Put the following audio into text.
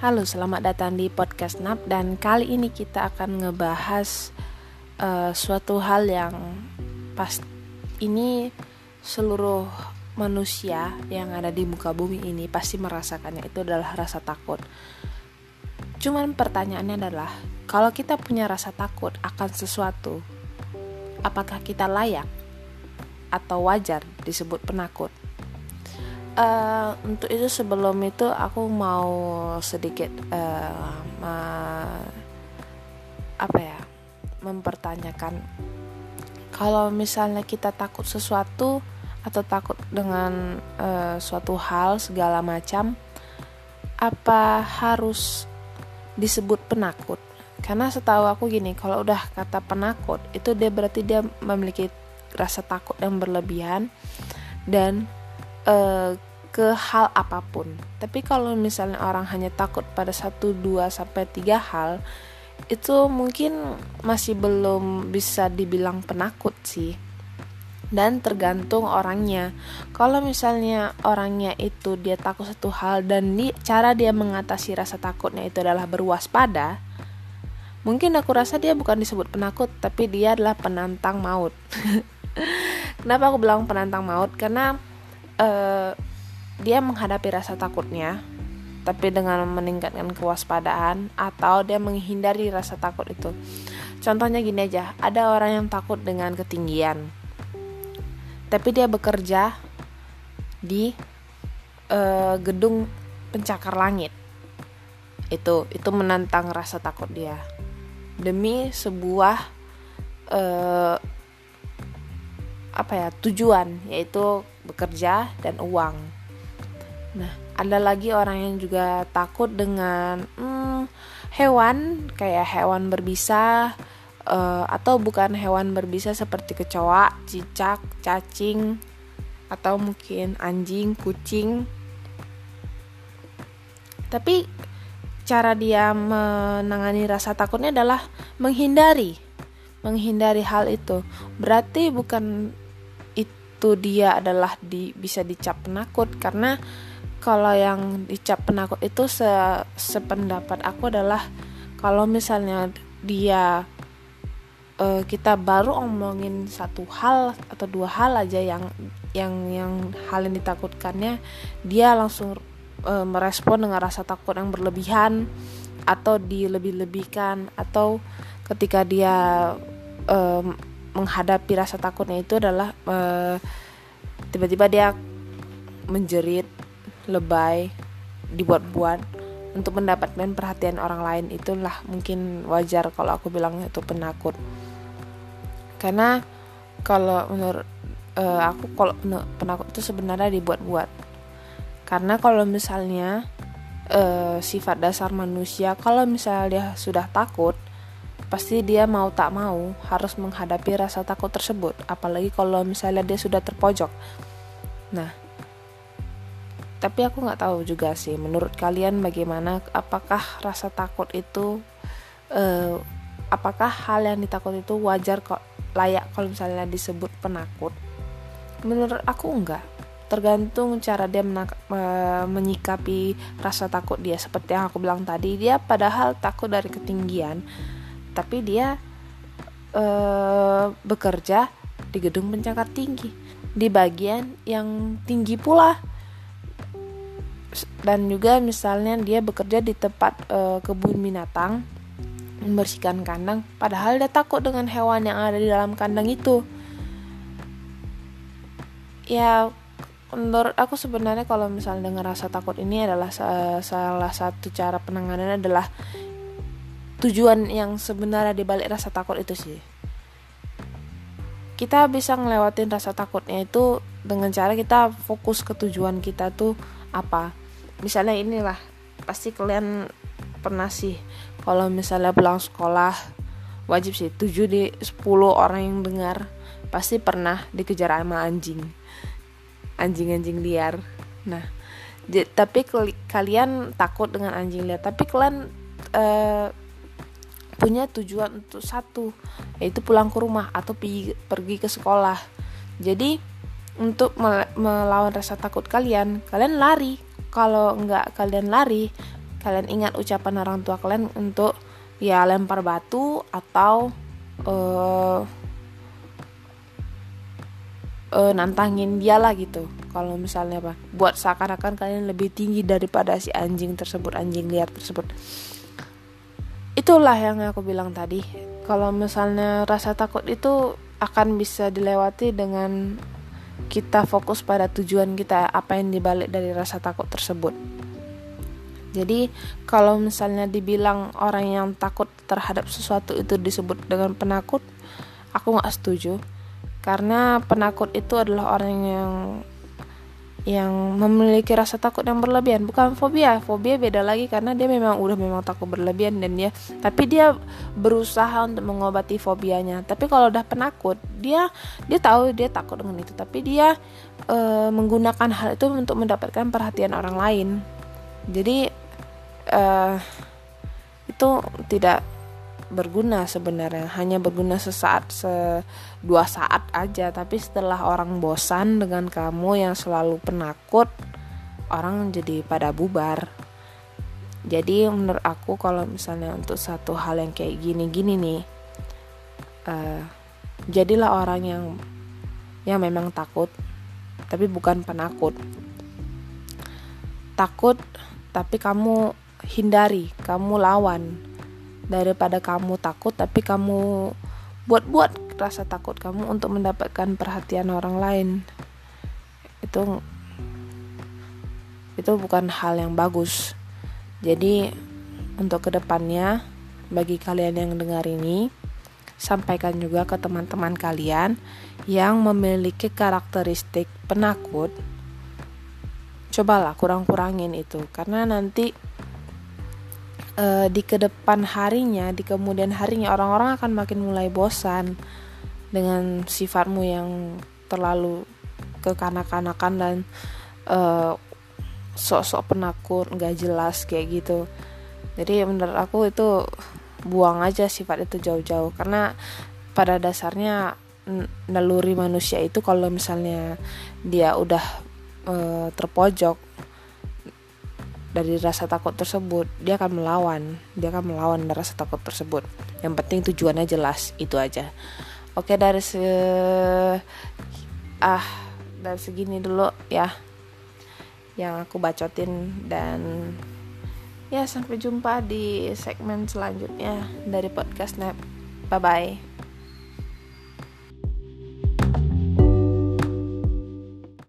Halo, selamat datang di podcast NAP dan kali ini kita akan ngebahas uh, suatu hal yang pas ini seluruh manusia yang ada di muka bumi ini pasti merasakannya itu adalah rasa takut. Cuman pertanyaannya adalah kalau kita punya rasa takut akan sesuatu, apakah kita layak atau wajar disebut penakut? Uh, untuk itu sebelum itu aku mau sedikit uh, ma apa ya mempertanyakan. Kalau misalnya kita takut sesuatu atau takut dengan uh, suatu hal segala macam apa harus disebut penakut? Karena setahu aku gini kalau udah kata penakut itu dia berarti dia memiliki rasa takut yang berlebihan dan uh, ke hal apa pun. Tapi kalau misalnya orang hanya takut pada satu, dua sampai tiga hal, itu mungkin masih belum bisa dibilang penakut sih. Dan tergantung orangnya. Kalau misalnya orangnya itu dia takut satu hal dan di, cara dia mengatasi rasa takutnya itu adalah berwaspada, mungkin aku rasa dia bukan disebut penakut, tapi dia adalah penantang maut. Kenapa aku bilang penantang maut? Karena uh, dia menghadapi rasa takutnya, tapi dengan meningkatkan kewaspadaan atau dia menghindari rasa takut itu. Contohnya gini aja, ada orang yang takut dengan ketinggian, tapi dia bekerja di uh, gedung pencakar langit. Itu itu menantang rasa takut dia demi sebuah uh, apa ya tujuan yaitu bekerja dan uang Nah, ada lagi orang yang juga takut dengan hmm, hewan kayak hewan berbisa uh, atau bukan hewan berbisa seperti kecoa, cicak, cacing atau mungkin anjing, kucing. Tapi cara dia menangani rasa takutnya adalah menghindari menghindari hal itu. Berarti bukan itu dia adalah di bisa dicap penakut karena kalau yang dicap penakut itu se sependapat aku adalah kalau misalnya dia uh, kita baru omongin satu hal atau dua hal aja yang yang yang hal yang ditakutkannya dia langsung uh, merespon dengan rasa takut yang berlebihan atau dilebih-lebihkan atau ketika dia uh, menghadapi rasa takutnya itu adalah tiba-tiba dia menjerit lebay dibuat-buat. Untuk mendapatkan perhatian orang lain itulah mungkin wajar kalau aku bilang itu penakut. Karena kalau menurut uh, aku kalau penakut itu sebenarnya dibuat-buat. Karena kalau misalnya uh, sifat dasar manusia kalau misalnya dia sudah takut pasti dia mau tak mau harus menghadapi rasa takut tersebut. Apalagi kalau misalnya dia sudah terpojok. Nah tapi aku nggak tahu juga sih menurut kalian bagaimana? Apakah rasa takut itu uh, apakah hal yang ditakut itu wajar kok layak kalau misalnya disebut penakut? Menurut aku enggak tergantung cara dia menak- uh, menyikapi rasa takut dia. Seperti yang aku bilang tadi dia padahal takut dari ketinggian. Tapi dia uh, bekerja di gedung pencakar tinggi. Di bagian yang tinggi pula dan juga misalnya dia bekerja di tempat e, kebun binatang membersihkan kandang padahal dia takut dengan hewan yang ada di dalam kandang itu. Ya menurut aku sebenarnya kalau misalnya dengan rasa takut ini adalah salah satu cara penanganannya adalah tujuan yang sebenarnya dibalik rasa takut itu sih. Kita bisa ngelewatin rasa takutnya itu dengan cara kita fokus ke tujuan kita tuh apa misalnya inilah pasti kalian pernah sih kalau misalnya pulang sekolah wajib sih 7 di 10 orang yang dengar pasti pernah dikejar sama anjing anjing-anjing liar. Nah tapi kalian takut dengan anjing liar tapi kalian uh, punya tujuan untuk satu yaitu pulang ke rumah atau pergi, pergi ke sekolah. Jadi untuk melawan rasa takut kalian kalian lari kalau nggak kalian lari kalian ingat ucapan orang tua kalian untuk ya lempar batu atau uh, uh, nantangin dia lah gitu. Kalau misalnya apa buat seakan-akan kalian lebih tinggi daripada si anjing tersebut anjing liar tersebut. Itulah yang aku bilang tadi. Kalau misalnya rasa takut itu akan bisa dilewati dengan kita fokus pada tujuan kita apa yang dibalik dari rasa takut tersebut jadi kalau misalnya dibilang orang yang takut terhadap sesuatu itu disebut dengan penakut, aku nggak setuju. Karena penakut itu adalah orang yang yang memiliki rasa takut yang berlebihan. Bukan fobia fobia beda lagi karena dia memang udah memang takut berlebihan dan dia tapi dia berusaha untuk mengobati fobianya. Tapi kalau udah penakut dia dia tahu dia takut dengan itu tapi dia e, menggunakan hal itu untuk mendapatkan perhatian orang lain. Jadi uh, itu tidak berguna sebenarnya. Hanya berguna sesaat se dua saat aja. Tapi setelah orang bosan dengan kamu yang selalu penakut orang jadi pada bubar. Jadi menurut aku kalau misalnya untuk satu hal yang kayak gini-gini nih uh, jadilah orang yang yang memang takut tapi bukan penakut. Takut tapi kamu hindari, kamu lawan daripada kamu takut tapi kamu buat-buat rasa takut kamu untuk mendapatkan perhatian orang lain. Itu itu bukan hal yang bagus. Jadi untuk ke depannya bagi kalian yang dengar ini sampaikan juga ke teman-teman kalian yang memiliki karakteristik penakut cobalah kurang-kurangin itu karena nanti uh, di ke depan harinya di kemudian harinya orang-orang akan makin mulai bosan dengan sifatmu yang terlalu kekanak-kanakan dan uh, sok-sok penakut nggak jelas kayak gitu. Jadi menurut aku itu buang aja sifat itu jauh-jauh. Karena pada dasarnya naluri manusia itu kalau misalnya dia udah uh, terpojok dari rasa takut tersebut dia akan melawan. Dia akan melawan rasa takut tersebut. Yang penting tujuannya jelas itu aja. Oke dari se ah dari segini dulu ya yang aku bacotin. Dan ya sampai jumpa di segmen selanjutnya dari podcast Snap bye bye